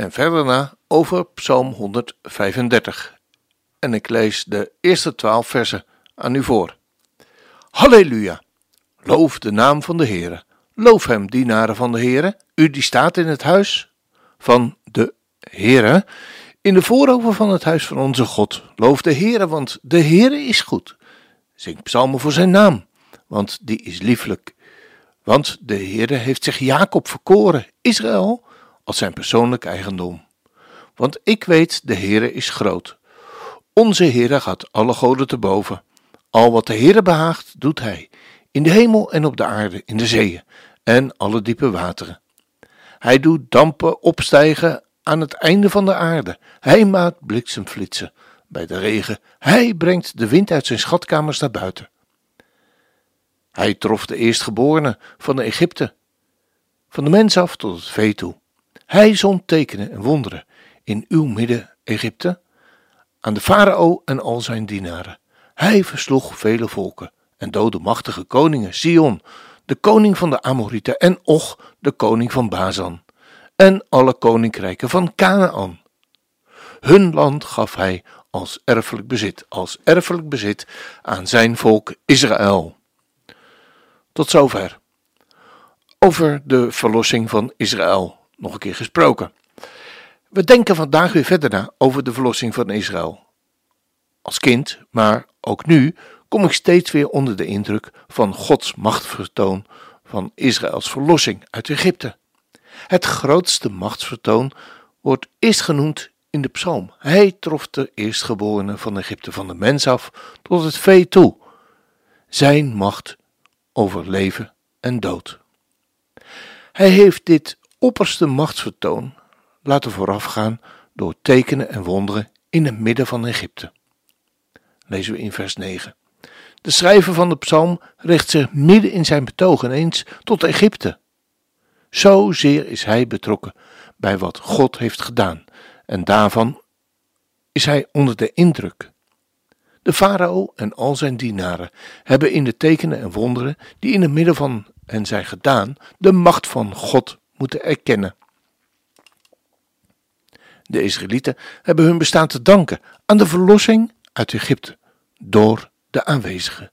en verder na over Psalm 135. En ik lees de eerste twaalf versen aan u voor. Halleluja! Loof de naam van de Heere. Loof hem, dienaren van de Heere, u die staat in het huis van de Heere, in de voorover van het huis van onze God. Loof de Heere, want de Heere is goed. Zing psalmen voor zijn naam, want die is lieflijk. Want de Heere heeft zich Jacob verkoren, Israël, als zijn persoonlijk eigendom. Want ik weet, de Heere is groot. Onze Heere gaat alle goden te boven. Al wat de Heere behaagt, doet hij, in de hemel en op de aarde, in de zeeën en alle diepe wateren. Hij doet dampen opstijgen aan het einde van de aarde. Hij maakt bliksemflitsen bij de regen. Hij brengt de wind uit zijn schatkamers naar buiten. Hij trof de eerstgeborene van de Egypte, van de mens af tot het vee toe. Hij zond tekenen en wonderen in uw midden, Egypte, aan de farao en al zijn dienaren. Hij versloeg vele volken en doodde machtige koningen, Sion, de koning van de Amorieten, en Och, de koning van Bazan, en alle koninkrijken van Canaan. Hun land gaf hij als erfelijk bezit, als erfelijk bezit aan zijn volk Israël. Tot zover. Over de verlossing van Israël nog een keer gesproken. We denken vandaag weer verder na over de verlossing van Israël. Als kind, maar ook nu, kom ik steeds weer onder de indruk van Gods machtsvertoon van Israëls verlossing uit Egypte. Het grootste machtsvertoon wordt eerst genoemd in de psalm. Hij trof de eerstgeborene van Egypte van de mens af tot het vee toe. Zijn macht over leven en dood. Hij heeft dit opperste machtsvertoon laten voorafgaan door tekenen en wonderen in het midden van Egypte. Lezen we in vers 9. De schrijver van de psalm richt zich midden in zijn betoog ineens tot Egypte. Zozeer is hij betrokken bij wat God heeft gedaan en daarvan is hij onder de indruk. De farao en al zijn dienaren hebben in de tekenen en wonderen die in het midden van hen zijn gedaan, de macht van God moeten erkennen. De Israëlieten hebben hun bestaan te danken aan de verlossing uit Egypte door de aanwezigen.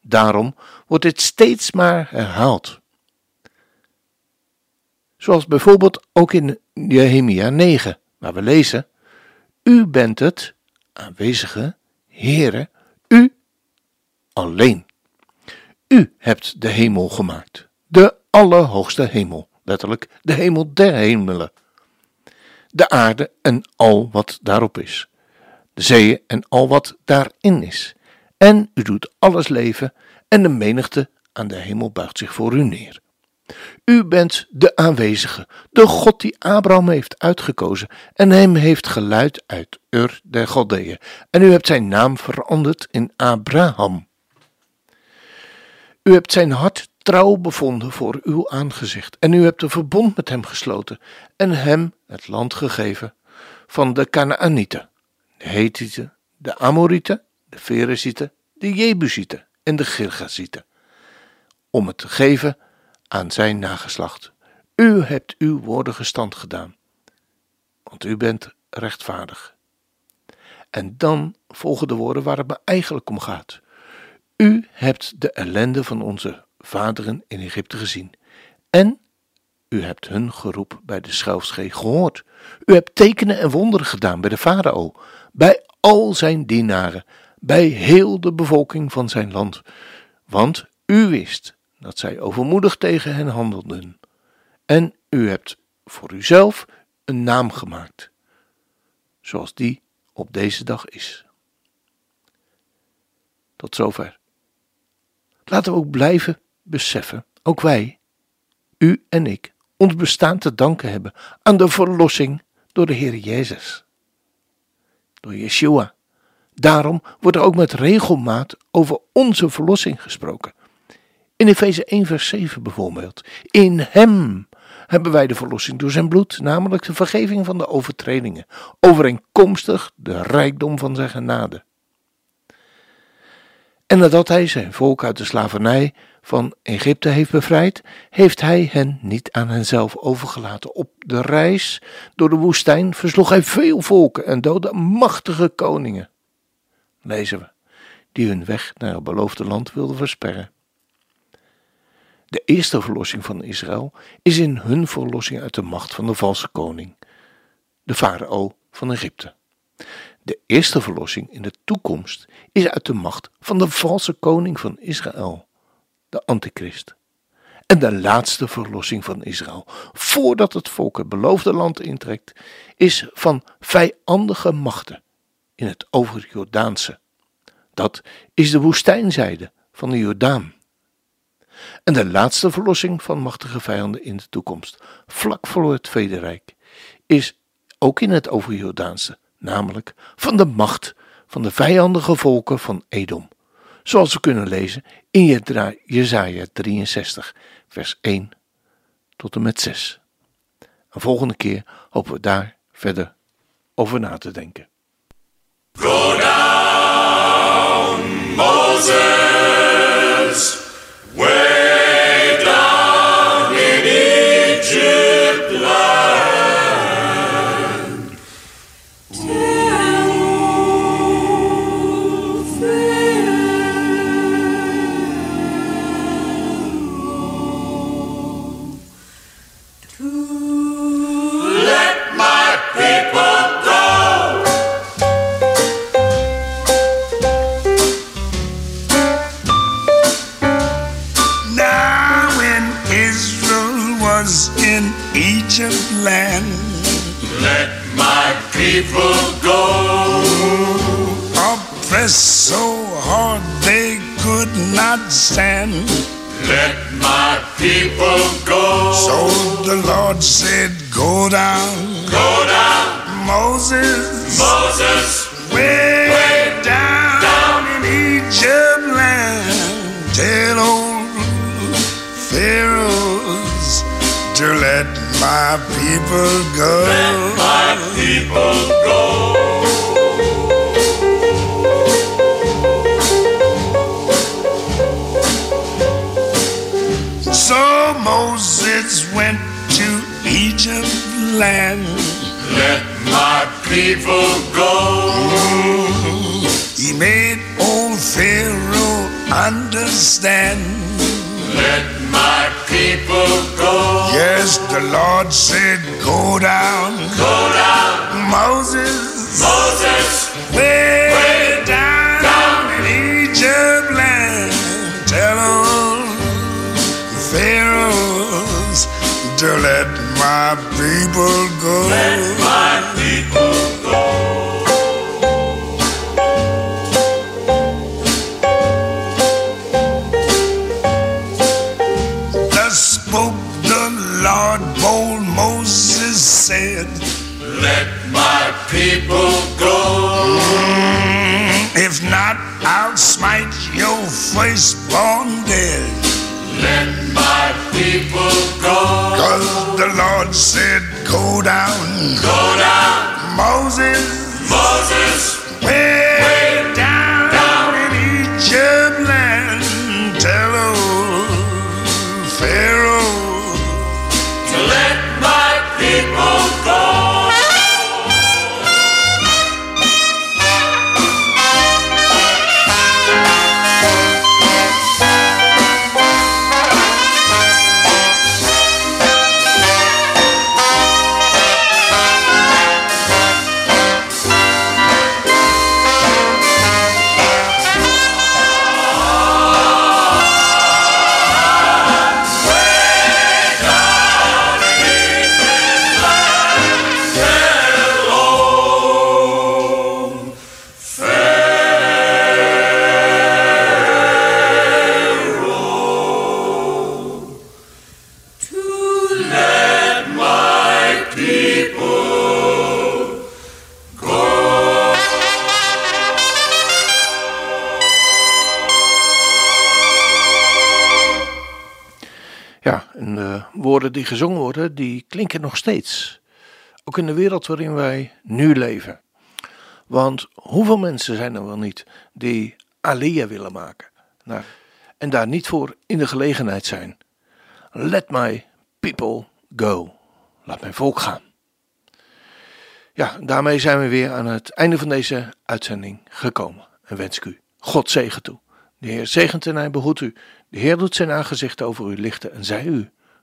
Daarom wordt dit steeds maar herhaald. Zoals bijvoorbeeld ook in Nehemia 9, waar we lezen: U bent het, aanwezige Heere, u alleen. U hebt de hemel gemaakt, de allerhoogste hemel, letterlijk de hemel der hemelen, de aarde en al wat daarop is, de zeeën en al wat daarin is. En u doet alles leven en de menigte aan de hemel buigt zich voor u neer. U bent de aanwezige, de God die Abraham heeft uitgekozen en hem heeft geluid uit Ur der Galdeeën. En u hebt zijn naam veranderd in Abraham. U hebt zijn hart trouw bevonden voor uw aangezicht en u hebt een verbond met hem gesloten en hem het land gegeven van de Canaanieten, de Hethieten, de Amorieten, de Ferezieten, de Jebusieten en de Girgazieten, om het te geven aan zijn nageslacht. U hebt uw woorden gestand gedaan, want u bent rechtvaardig. En dan volgen de woorden waar het me eigenlijk om gaat. U hebt de ellende van onze vaderen in Egypte gezien, en u hebt hun geroep bij de schuilschee gehoord. U hebt tekenen en wonderen gedaan bij de farao, bij al zijn dienaren, bij heel de bevolking van zijn land, want u wist dat zij overmoedig tegen hen handelden. En u hebt voor uzelf een naam gemaakt, zoals die op deze dag is. Tot zover. Laten we ook blijven beseffen, ook wij, u en ik, ons bestaan te danken hebben aan de verlossing door de Heer Jezus. Door Yeshua. Daarom wordt er ook met regelmaat over onze verlossing gesproken. In Efeze 1 vers 7 bijvoorbeeld. In Hem hebben wij de verlossing door zijn bloed, namelijk de vergeving van de overtredingen, overeenkomstig de rijkdom van zijn genade. En nadat hij zijn volk uit de slavernij van Egypte heeft bevrijd, heeft hij hen niet aan henzelf overgelaten. Op de reis door de woestijn versloeg hij veel volken en doodde machtige koningen. Lezen we, die hun weg naar het beloofde land wilden versperren. De eerste verlossing van Israël is in hun verlossing uit de macht van de valse koning, de farao van Egypte. De eerste verlossing in de toekomst is uit de macht van de valse koning van Israël, de antichrist. En de laatste verlossing van Israël, voordat het volk het beloofde land intrekt, is van vijandige machten in het overjordaanse. Dat is de woestijnzijde van de Jordaan. En de laatste verlossing van machtige vijanden in de toekomst, vlak voor het Tweede Rijk, is ook in het overjordaanse, namelijk van de macht van de vijandige volken van Edom. Zoals we kunnen lezen in Jezaja 63, vers 1 tot en met 6. Een volgende keer hopen we daar verder over na te denken. Go down, Moses. People go. oppressed so hard they could not stand. Let my people go. So the Lord said, Go down, go down, Moses, Moses. way, Way down, down. in Egypt land. Tell old Pharaohs to let my people go. Let my people So Moses went to Egypt land. Let my people go. He made old Pharaoh understand. Let my people go. Yes, the Lord said, Go down, Go down, Moses, Moses. way, Way down, down. in Egypt land. Tell all Pharaohs to let my people dead. Let my people go. Cause the Lord said, Go down, Go down, Moses, Moses. way, Way down, down. in Egypt die gezongen worden, die klinken nog steeds. Ook in de wereld waarin wij nu leven. Want hoeveel mensen zijn er wel niet die Aliyah willen maken? Nou, en daar niet voor in de gelegenheid zijn. Let my people go. Laat mijn volk gaan. Ja, daarmee zijn we weer aan het einde van deze uitzending gekomen. En wens ik u God zegen toe. De Heer zegent en hij behoedt u. De Heer doet zijn aangezicht over u lichten en zij u